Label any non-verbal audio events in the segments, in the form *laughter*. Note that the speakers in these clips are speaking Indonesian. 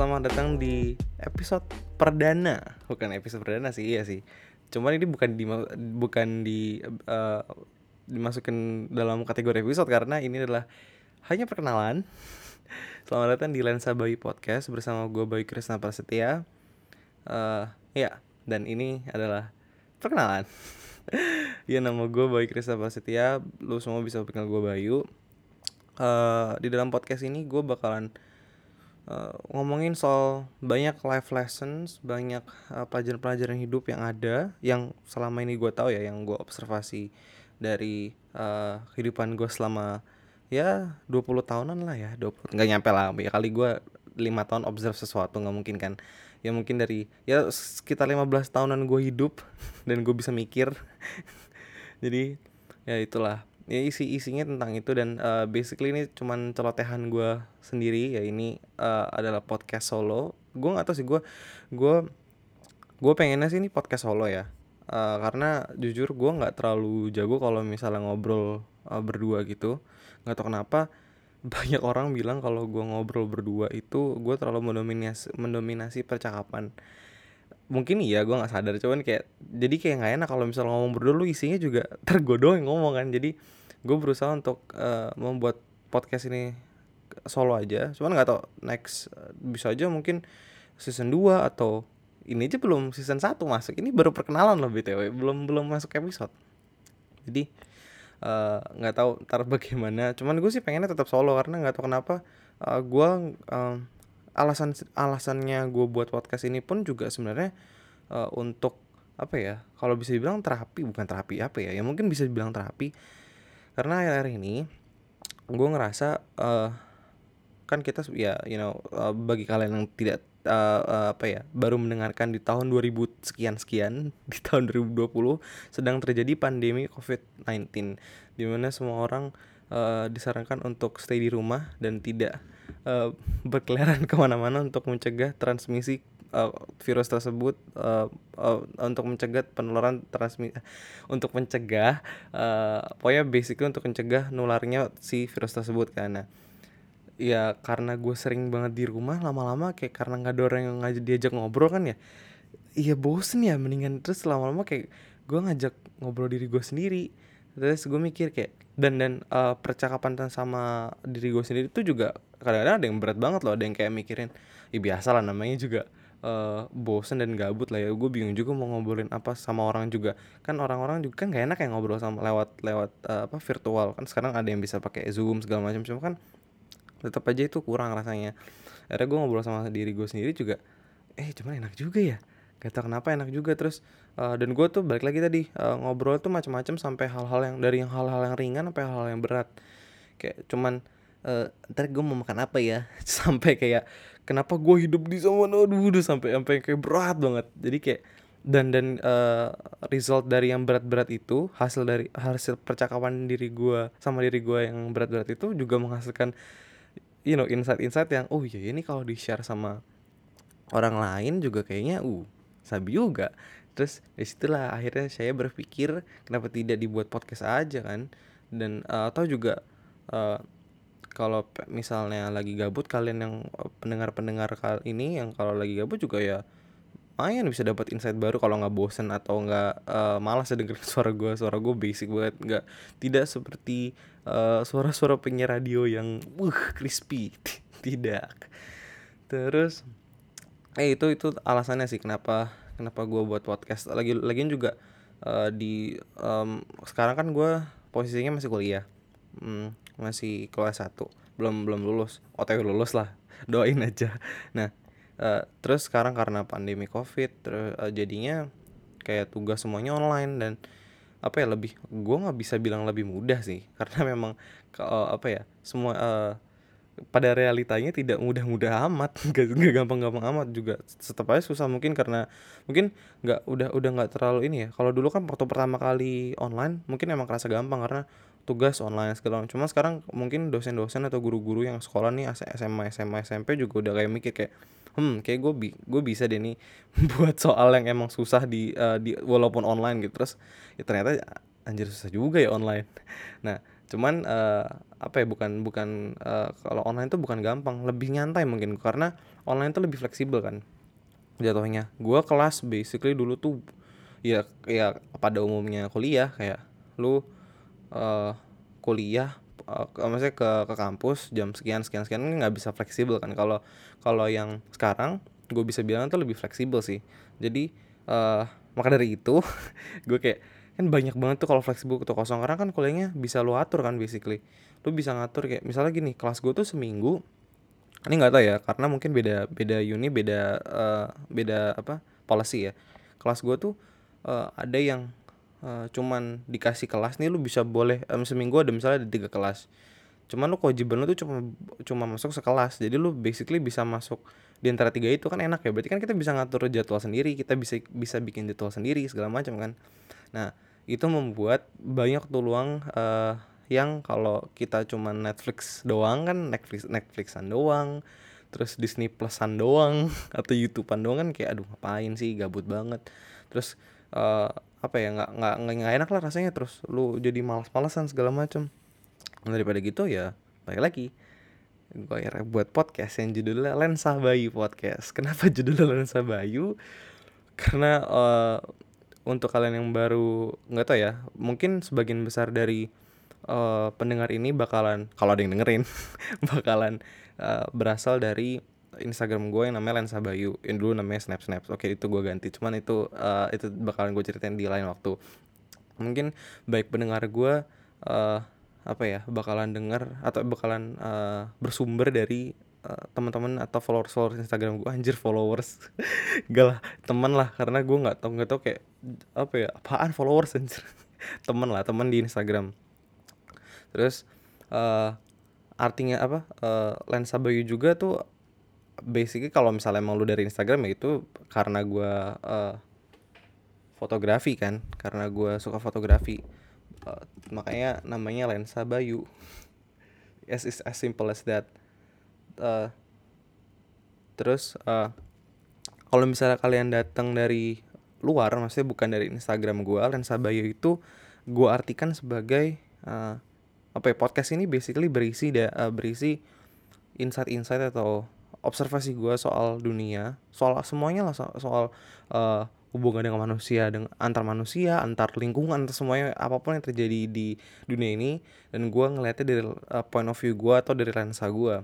Selamat datang di episode perdana, bukan episode perdana sih, iya sih. Cuman ini bukan di bukan di uh, dimasukin dalam kategori episode karena ini adalah hanya perkenalan. *laughs* Selamat datang di Lensa Bayi Podcast bersama gue Bayi Krisna Prasetya. Uh, ya, dan ini adalah perkenalan. *laughs* ya nama gue Bayi Krisna Prasetya, lu semua bisa kenal gue Bayu uh, di dalam podcast ini gue bakalan uh, ngomongin soal banyak life lessons, banyak uh, pelajaran-pelajaran hidup yang ada, yang selama ini gue tahu ya, yang gue observasi dari uh, kehidupan gue selama ya 20 tahunan lah ya, 20 nggak nyampe lah, ya kali gue lima tahun observe sesuatu nggak mungkin kan. Ya mungkin dari ya sekitar 15 tahunan gue hidup *laughs* dan gue bisa mikir. *laughs* Jadi ya itulah ya isi isinya tentang itu dan uh, basically ini cuman celotehan gue sendiri ya ini uh, adalah podcast solo. Gue nggak tahu sih gue gue gue pengennya sih ini podcast solo ya uh, karena jujur gue nggak terlalu jago kalau misalnya ngobrol uh, berdua gitu. Nggak tahu kenapa *laughs* banyak orang bilang kalau gue ngobrol berdua itu gue terlalu mendominasi mendominasi percakapan. Mungkin iya gue nggak sadar cuman kayak jadi kayak nggak enak kalau misalnya ngomong berdua lu isinya juga *laughs* tergodoh yang ngomong kan. Jadi gue berusaha untuk uh, membuat podcast ini solo aja. Cuman nggak tau next uh, bisa aja mungkin season 2 atau ini aja belum season 1 masuk. Ini baru perkenalan loh btw belum belum masuk episode. Jadi eh, nggak uh, tahu ntar bagaimana. Cuman gue sih pengennya tetap solo karena nggak tahu kenapa uh, gue uh, alasan alasannya gue buat podcast ini pun juga sebenarnya uh, untuk apa ya kalau bisa dibilang terapi bukan terapi apa ya ya mungkin bisa dibilang terapi karena akhir-akhir ini gue ngerasa uh, kan kita ya you know uh, bagi kalian yang tidak uh, uh, apa ya baru mendengarkan di tahun 2000 sekian sekian *laughs* di tahun 2020 sedang terjadi pandemi COVID-19 di mana semua orang uh, disarankan untuk stay di rumah dan tidak uh, *laughs* berkeliaran ke mana-mana untuk mencegah transmisi uh, virus tersebut uh, uh, untuk mencegah penularan transmisi untuk mencegah uh, pokoknya basically untuk mencegah nularnya si virus tersebut karena ya karena gue sering banget di rumah lama-lama kayak karena nggak ada orang yang ngajak diajak ngobrol kan ya iya bosen ya mendingan. Terus lama-lama kayak gue ngajak ngobrol diri gue sendiri. Terus gue mikir kayak dan dan uh, percakapan sama diri gue sendiri itu juga kadang-kadang ada yang berat banget loh ada yang kayak mikirin ya biasa lah namanya juga uh, bosen dan gabut lah ya. Gue bingung juga mau ngobrolin apa sama orang juga. Kan orang-orang juga kan gak enak ya ngobrol sama lewat lewat uh, apa virtual. Kan sekarang ada yang bisa pakai zoom segala macam. Cuma kan tetap aja itu kurang rasanya. Akhirnya gue ngobrol sama diri gue sendiri juga eh cuman enak juga ya. Gak tau kenapa enak juga. Terus uh, dan gue tuh balik lagi tadi uh, ngobrol tuh macam-macam sampai hal-hal yang dari yang hal-hal yang ringan sampai hal-hal yang berat. Kayak cuman uh, ntar gue mau makan apa ya? *laughs* Sampai kayak kenapa gue hidup di zaman aduh udah sampai sampai kayak berat banget. Jadi kayak dan dan uh, result dari yang berat-berat itu hasil dari hasil percakapan diri gue sama diri gue yang berat-berat itu juga menghasilkan you know insight-insight yang oh iya ini kalau di share sama orang lain juga kayaknya uh sabi juga. Terus di situlah akhirnya saya berpikir kenapa tidak dibuat podcast aja kan? Dan uh, atau juga uh, kalau misalnya lagi gabut kalian yang eh, pendengar-pendengar kali ini yang kalau lagi gabut juga ya lumayan bisa dapat insight baru kalau nggak bosen atau nggak uh, malas ya dengerin *laughs* suara gue suara gue basic banget nggak tidak seperti uh, suara-suara penyiar radio yang uh crispy. *laughs* Tidak. Terus eh itu itu alasannya sih kenapa kenapa gue buat podcast. Lagi lagian juga uh, di um, sekarang kan gue posisinya masih kuliah hmm, masih kelas 1 belum belum lulus. Otw lulus lah. *laughs* Doain aja. Nah uh, terus sekarang karena pandemi covid terus uh, jadinya kayak tugas semuanya online dan apa ya lebih gue nggak bisa bilang lebih mudah sih. *laughs* Karena memang uh, apa ya semua uh, pada realitanya tidak mudah-mudah amat. *laughs* Gak, gampang-gampang amat juga. Tetap aja susah mungkin karena mungkin nggak udah udah nggak terlalu ini ya. Kalau dulu kan waktu pertama kali online mungkin emang kerasa gampang karena tugas online segala macam. Cuma sekarang mungkin dosen-dosen atau guru-guru yang sekolah nih SMA SMA SMP juga udah kayak mikir kayak hmm kayak gue bi gue bisa deh nih *laughs* buat soal yang emang susah di uh, di walaupun online gitu terus ya ternyata anjir susah juga ya online. *laughs* Nah cuman uh, apa ya bukan bukan uh, kalau online tuh bukan gampang lebih nyantai mungkin karena online tuh lebih fleksibel kan jatuhnya gue kelas basically dulu tuh ya ya pada umumnya kuliah kayak lu uh, kuliah uh, maksudnya ke ke kampus jam sekian sekian sekian nggak bisa fleksibel kan. Kalau kalau yang sekarang gue bisa bilang tuh lebih fleksibel sih. Jadi uh, maka dari itu *laughs* gue kayak kan banyak banget tuh kalau fleksibel tuh kosong. Karena kan kuliahnya bisa lu atur kan basically. Lu bisa ngatur kayak misalnya gini kelas gue tuh seminggu ini nggak tahu ya karena mungkin beda beda uni beda uh, beda apa policy ya. Kelas gue tuh uh, ada yang uh, cuman dikasih kelas nih lu bisa boleh um, seminggu ada misalnya ada tiga kelas. Cuman lu kewajiban lu tuh cuma cuma masuk sekelas. Jadi lu basically bisa masuk di antara tiga itu kan enak ya. Berarti kan kita bisa ngatur jadwal sendiri kita bisa bisa bikin jadwal sendiri segala macam kan. Nah itu membuat banyak peluang uh, yang kalau kita cuma Netflix doang kan Netflix Netflixan doang terus Disney Plusan doang *laughs* atau YouTubean doang kan kayak aduh ngapain sih? Gabut banget. Terus uh, apa ya nggak nggak nggak enak lah rasanya terus lu jadi malas-malasan segala macam daripada gitu ya balik lagi. Gue akhirnya buat podcast yang judulnya Lensa Bayu Podcast. *laughs* Kenapa judulnya Lensa Bayu? Karena uh, untuk kalian yang baru nggak tau ya mungkin sebagian besar dari uh, pendengar ini bakalan kalau ada yang dengerin *laughs* bakalan uh, berasal dari Instagram gue yang namanya Lensa Bayu. Yang dulu namanya Snap Snap. Oke itu gue ganti. Cuman itu uh, itu bakalan gue ceritain di lain waktu. Mungkin baik pendengar gue uh, apa ya bakalan denger atau bakalan uh, bersumber dari uh, teman-teman atau followers followers Instagram gue anjir followers. *laughs* Gak lah teman lah. Karena gue nggak tau nggak tau kayak apa ya apaan followers anjir. *laughs* Teman lah teman di Instagram. Terus uh, artinya apa uh, lensa bayu juga tuh basically kalau misalnya emang lu dari Instagram ya itu karena gue uh, fotografi kan karena gue suka fotografi. Uh, makanya namanya lensa bayu. *laughs* As is as simple as that. Uh, terus uh, kalau misalnya kalian datang dari luar maksudnya bukan dari Instagram gue lensa bayu itu gue artikan sebagai uh, apa ya podcast ini basically berisi da, uh, berisi insight-insight atau observasi gue soal dunia soal semuanya lah soal, soal uh, hubungan dengan manusia dengan antar manusia antar lingkungan antar semuanya apa pun yang terjadi di dunia ini dan gue ngeliatnya dari uh, point of view gue atau dari lensa gue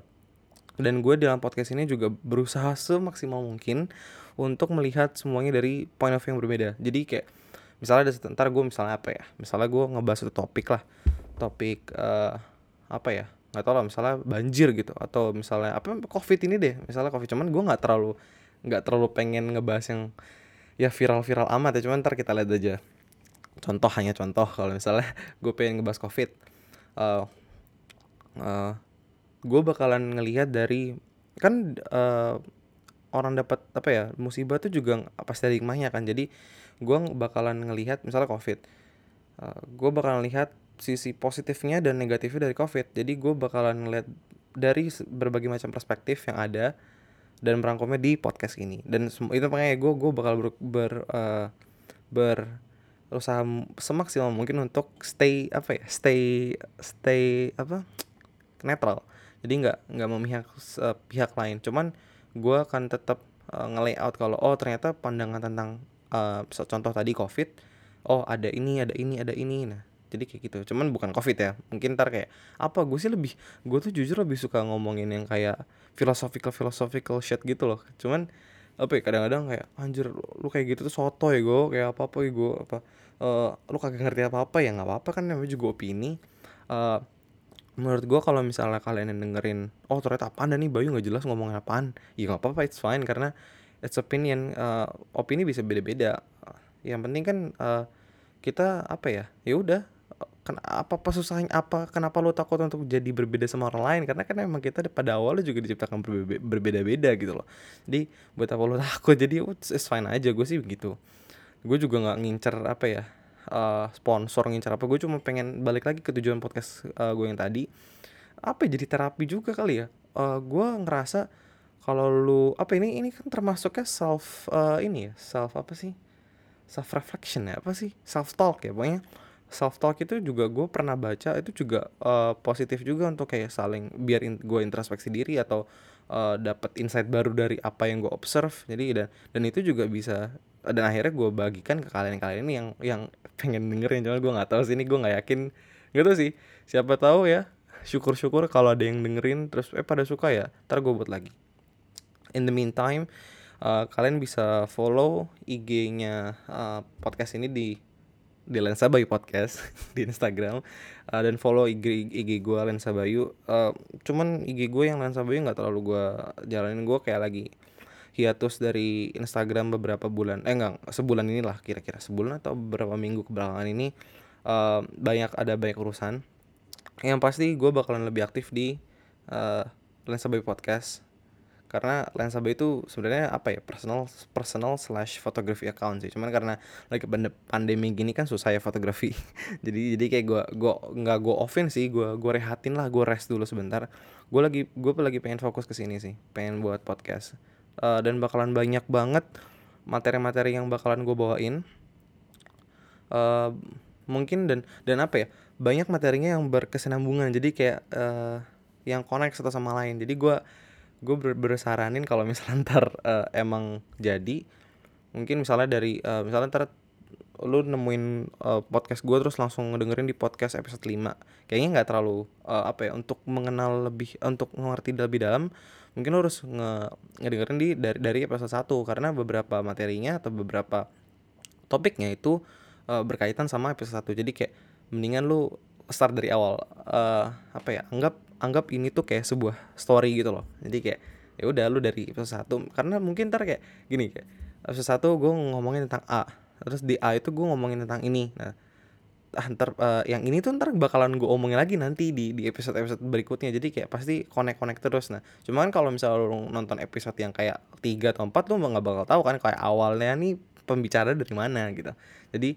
dan gue dalam podcast ini juga berusaha semaksimal mungkin untuk melihat semuanya dari point of view yang berbeda. Jadi kayak misalnya ada sebentar gue misalnya apa ya? Misalnya gue ngebahas satu topik lah. Topik uh, apa ya nggak tahu lah misalnya banjir gitu atau misalnya apa covid ini deh misalnya covid cuman gue nggak terlalu nggak terlalu pengen ngebahas yang ya viral-viral amat ya cuman ntar kita lihat aja. Contoh hanya contoh kalau misalnya *laughs* gue pengen ngebahas covid uh, uh, gue bakalan ngelihat dari kan uh, orang dapat apa ya musibah tuh juga pasti ada hikmahnya kan jadi gue bakalan ngelihat misalnya covid uh, gue bakalan lihat sisi positifnya dan negatifnya dari covid. Jadi gue bakalan ngelihat dari berbagai macam perspektif yang ada dan merangkumnya di podcast ini. Dan itu makanya gue gue bakal ber, ber uh, berusaha semaksimal mungkin untuk stay apa ya stay stay apa netral. Jadi nggak nggak memihak uh, pihak lain. Cuman gue akan tetap uh, nge-layout kalau oh ternyata pandangan tentang uh, contoh tadi covid oh ada ini ada ini ada ini. Nah jadi kayak gitu. Cuman bukan covid ya. Mungkin ntar kayak apa gue sih lebih gue tuh jujur lebih suka ngomongin yang kayak philosophical philosophical shit gitu loh. Cuman apa ya kadang-kadang kayak anjir lu kayak gitu tuh soto ya gue kayak apa apa ya gue apa uh, lu kagak ngerti apa apa ya nggak apa apa kan namanya juga opini. Uh, menurut gue kalau misalnya kalian yang dengerin oh ternyata apaan nih Bayu nggak jelas ngomongin apaan. Ya nggak apa-apa it's fine karena it's opinion uh, opini bisa beda-beda. Yang penting kan uh, kita apa ya ya udah apa apa susahnya apa kenapa lo takut untuk jadi berbeda sama orang lain? Karena kan emang kita pada awalnya juga diciptakan berbeda-beda gitu loh. Jadi buat apa lo *laughs* takut? Jadi oh, it's fine aja gue sih begitu. Gue juga nggak ngincer apa ya uh, sponsor ngincer apa gue cuma pengen balik lagi ke tujuan podcast uh, gue yang tadi. Apa ya jadi terapi juga kali ya. Uh, gue ngerasa kalau lu apa ini ini kan termasuknya self uh, ini ya self apa sih? Self reflection ya apa sih? Self talk ya pokoknya self talk itu juga gue pernah baca itu juga uh, positif juga untuk kayak saling biar in, gue introspeksi diri atau uh, dapat insight baru dari apa yang gue observe. Jadi dan dan itu juga bisa dan akhirnya gue bagikan ke kalian-kalian ini yang yang pengen dengerin. Cuma gue nggak tahu sih ini gue nggak yakin. Gitu sih siapa tahu ya. Syukur-syukur kalau ada yang dengerin terus eh pada suka ya ntar gue buat lagi. In the meantime uh, kalian bisa follow IG-nya uh, podcast ini di di Lensa Bayu Podcast *laughs* di Instagram. Uh, dan follow IG IG gue Lensa Bayu. Uh, cuman IG gue yang Lensa Bayu nggak terlalu gue jalanin. Gue kayak lagi hiatus dari Instagram beberapa bulan. Eh enggak sebulan inilah kira-kira. Sebulan atau beberapa minggu kebelakangan ini uh, banyak ada banyak urusan. Yang pasti gue bakalan lebih aktif di uh, Lensa Bayu Podcast karena Lensa Bay itu sebenarnya apa ya personal personal slash photography account sih. Cuman karena lagi pandemi gini kan susah ya fotografi. *laughs* Jadi jadi kayak gue gue nggak gue offin sih gue gue rehatin lah gue rest dulu sebentar. Gue lagi gue lagi pengen fokus ke sini sih pengen buat podcast. Uh, dan bakalan banyak banget materi-materi yang bakalan gue bawain. Uh, mungkin dan dan apa ya banyak materinya yang berkesinambungan. Jadi kayak uh, yang connect satu sama lain. Jadi gue gue ber bersaranin kalau misalnya *laughs* ntar uh, emang jadi. Mungkin misalnya dari uh, misalnya ntar lu nemuin uh, podcast gue terus langsung ngedengerin di podcast episode 5 kayaknya nggak terlalu uh, apa ya untuk mengenal lebih untuk mengerti lebih dalam mungkin lu harus nge ngedengerin di dari dari episode 1 karena beberapa materinya atau beberapa topiknya itu uh, berkaitan sama episode 1 jadi kayak mendingan lu start dari awal. Uh, apa ya anggap anggap ini tuh kayak sebuah story gitu loh. Jadi kayak ya udah lu dari episode satu karena mungkin ntar kayak gini kayak episode satu gue ngomongin tentang A terus di A itu gue ngomongin tentang ini. Nah ah, ntar uh, yang ini tuh ntar bakalan gue omongin lagi nanti di di episode episode berikutnya. Jadi kayak pasti connect connect terus. Nah cuman kalau misalnya lu nonton episode yang kayak tiga atau empat lu nggak bakal tahu kan kayak awalnya nih pembicara dari mana gitu. Jadi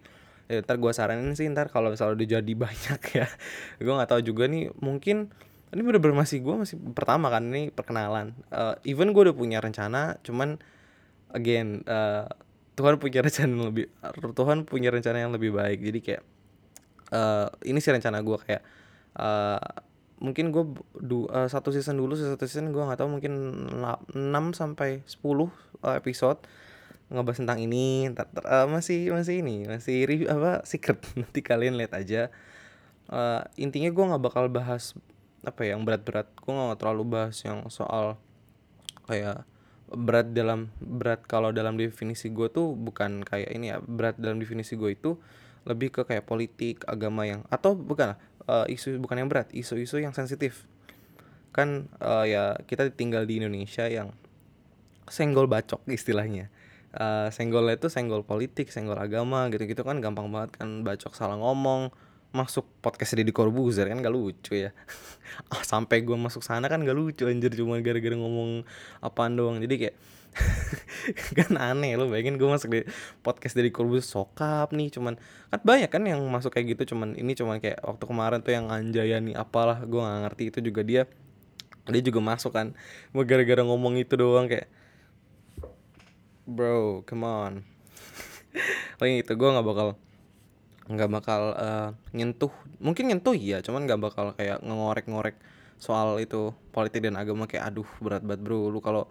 ya, ntar gue saranin sih ntar kalau misalnya udah jadi *laughs* banyak ya gue nggak tahu juga nih mungkin ini bener-bener masih gue masih pertama kan ini perkenalan. Uh, even gue udah punya rencana cuman again uh, Tuhan punya *laughs* rencana yang lebih Tuhan punya rencana yang lebih baik. Jadi kayak uh, ini sih rencana gue kayak uh, mungkin gue du, uh, satu season dulu satu season gue nggak tahu mungkin 6 sampai 10 uh, episode ngebahas tentang ini. Ntar, uh, masih masih ini masih review apa secret. *laughs* Nanti kalian lihat aja. Uh, intinya gue nggak bakal bahas apa ya yang berat-berat gue gak terlalu bahas yang soal kayak berat dalam berat kalau dalam definisi gue tuh bukan kayak ini ya berat dalam definisi gue itu lebih ke kayak politik agama yang atau bukan uh, isu bukan yang berat isu-isu yang sensitif. Kan uh, ya kita tinggal di Indonesia yang senggol bacok istilahnya. Uh, senggolnya itu senggol politik senggol agama gitu-gitu kan gampang banget kan bacok salah ngomong masuk podcast Deddy Corbuzier kan gak lucu ya. *laughs* Ah, sampai gue masuk sana kan gak lucu anjir cuma gara-gara ngomong apaan doang. Jadi kayak *laughs* kan aneh lo bayangin gue masuk di podcast Deddy Corbuzier sokap nih cuman kan banyak kan yang masuk kayak gitu cuman ini cuman kayak waktu kemarin tuh yang Anjaya nih apalah gue gak ngerti itu juga dia dia juga masuk kan gue gara-gara ngomong itu doang kayak bro come on. *laughs* Lagi itu gue gak bakal nggak bakal uh, nyentuh mungkin nyentuh iya cuman nggak bakal kayak ngorek-ngorek soal itu politik dan agama kayak aduh berat banget bro lu kalau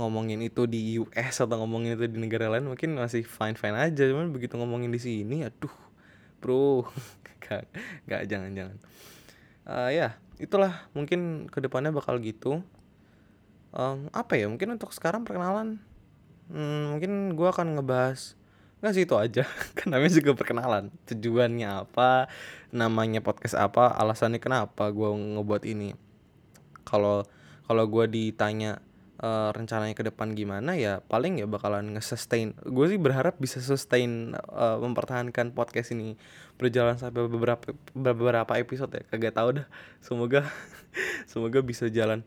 ngomongin itu di US atau ngomongin itu di negara lain mungkin masih fine fine aja cuman begitu ngomongin di sini aduh bro *laughs* gak, gak jangan jangan uh, ya itulah mungkin ke depannya bakal gitu. Um, apa ya mungkin untuk sekarang perkenalan hmm, mungkin gue akan ngebahas Nggak sih itu aja. *laughs* Kan namanya juga perkenalan. Tujuannya apa? Namanya podcast apa? Alasannya kenapa gue ngebuat ini? Kalau kalau gue ditanya uh, rencananya ke depan gimana ya paling ya bakalan nge-sustain. Gue sih berharap bisa sustain uh, mempertahankan podcast ini. Berjalan sampai beberapa beberapa episode ya. Kagak tahu dah. Semoga *laughs* semoga bisa jalan.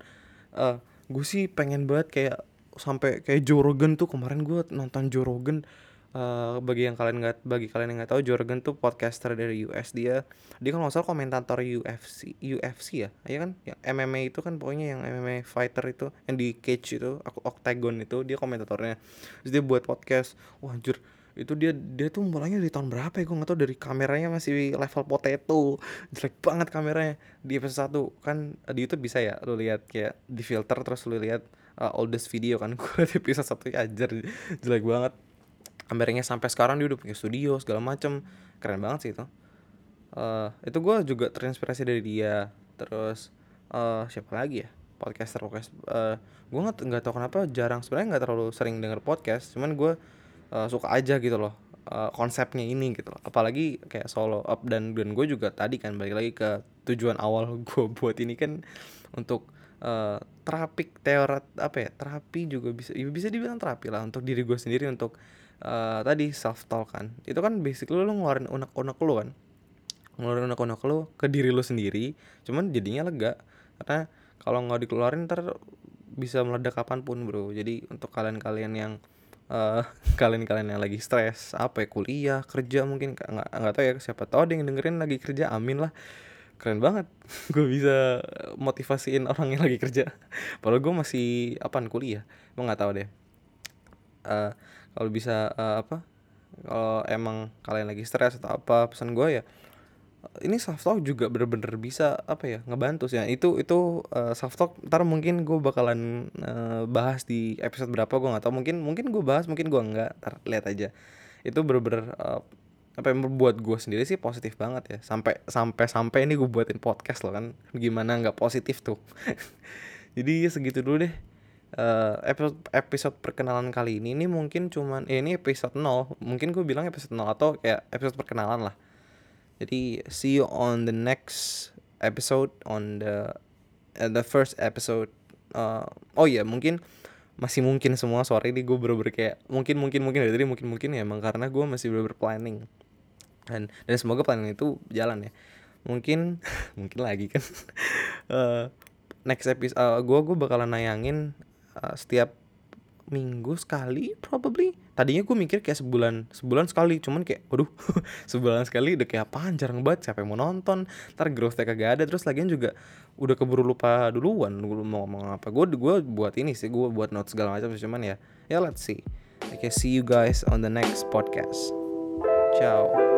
Uh, gue sih pengen banget kayak sampai kayak Joe Rogan tuh. Kemarin gue nonton Joe Rogan Uh, bagi yang kalian nggak bagi kalian yang nggak tahu Jorgen tuh podcaster dari US dia. Dia kan nggak komentator UFC UFC ya ya kan yang MMA itu kan pokoknya yang MMA fighter itu yang di cage itu aku octagon itu dia komentatornya. Dia buat podcast wah anjir itu dia dia tuh mulainya dari tahun berapa ya? Gue nggak tahu dari kameranya masih level potato. Jelek banget kameranya. Di episode 1 kan di YouTube bisa ya lu lihat kayak di filter terus lu lihat uh, oldest video kan *laughs* gue di episode satu ya ajar jelek banget kameranya sampai sekarang dia udah punya studio segala macem. Keren banget sih itu. Uh, itu gue juga terinspirasi dari dia. Terus uh, siapa lagi ya? Podcaster podcast uh, gue nggak nggak tahu kenapa jarang sebenarnya nggak terlalu sering denger podcast. Cuman gue uh, suka aja gitu loh uh, konsepnya ini gitu loh. Apalagi kayak solo up dan dan gue juga tadi kan balik lagi ke tujuan awal *laughs* gue buat ini kan. Untuk uh, terapik teorat apa ya terapi juga bisa ya bisa dibilang terapi lah untuk diri gue sendiri untuk uh, tadi self talk kan. Itu kan basically lo ngeluarin unek-unek lo kan. Ngeluarin unek-unek lo ke diri lo sendiri cuman jadinya lega. Karena kalau nggak dikeluarin ntar bisa meledak kapan pun bro. Jadi untuk kalian-kalian yang uh, *laughs* kalian-kalian yang lagi stres apa ya kuliah kerja mungkin nggak nggak tahu ya siapa tahu ada yang dengerin lagi kerja amin lah. Keren banget. *laughs* Gue bisa motivasiin orang yang lagi kerja. *laughs* Padahal gue masih apaan kuliah? Gue nggak tahu deh. Uh, kalau bisa uh, apa kalau emang kalian lagi stres atau apa pesan gue ya ini self talk juga bener-bener bisa apa ya ngebantu sih. Ya. itu itu uh, eh, self talk ntar mungkin gue bakalan uh, bahas di episode berapa gue nggak tahu. Mungkin mungkin gue bahas mungkin gue nggak ntar lihat aja. Itu bener-bener uh, apa yang membuat gue sendiri sih positif banget ya. Sampai sampai sampai ini gue buatin podcast loh kan. Gimana nggak positif tuh? *laughs* Jadi segitu dulu deh uh, episode episode perkenalan kali ini ini mungkin cuman eh, ini episode 0 mungkin gue bilang episode 0 atau kayak episode perkenalan lah. Jadi see you on the next episode on the uh, the first episode. Uh, oh ya yeah, mungkin masih mungkin semua sore ini gue bener kayak mungkin mungkin mungkin dari tadi mungkin mungkin ya emang karena gue masih bener planning. Dan dan semoga planning itu jalan ya. Mungkin *laughs* mungkin lagi kan. Uh, *laughs* next episode uh, gue gue bakalan nayangin uh, setiap minggu sekali probably. Tadinya gue mikir kayak sebulan sebulan sekali. Cuman kayak waduh *laughs* sebulan sekali udah kayak apaan? Jarang banget. Siapa yang mau nonton? Ntar growthnya kagak ada. Terus lagian juga udah keburu lupa duluan gue mau ngomong apa. Gue gue buat ini sih. Gue buat notes segala macam cuman ya ya let's see. Okay see you guys on the next podcast. Ciao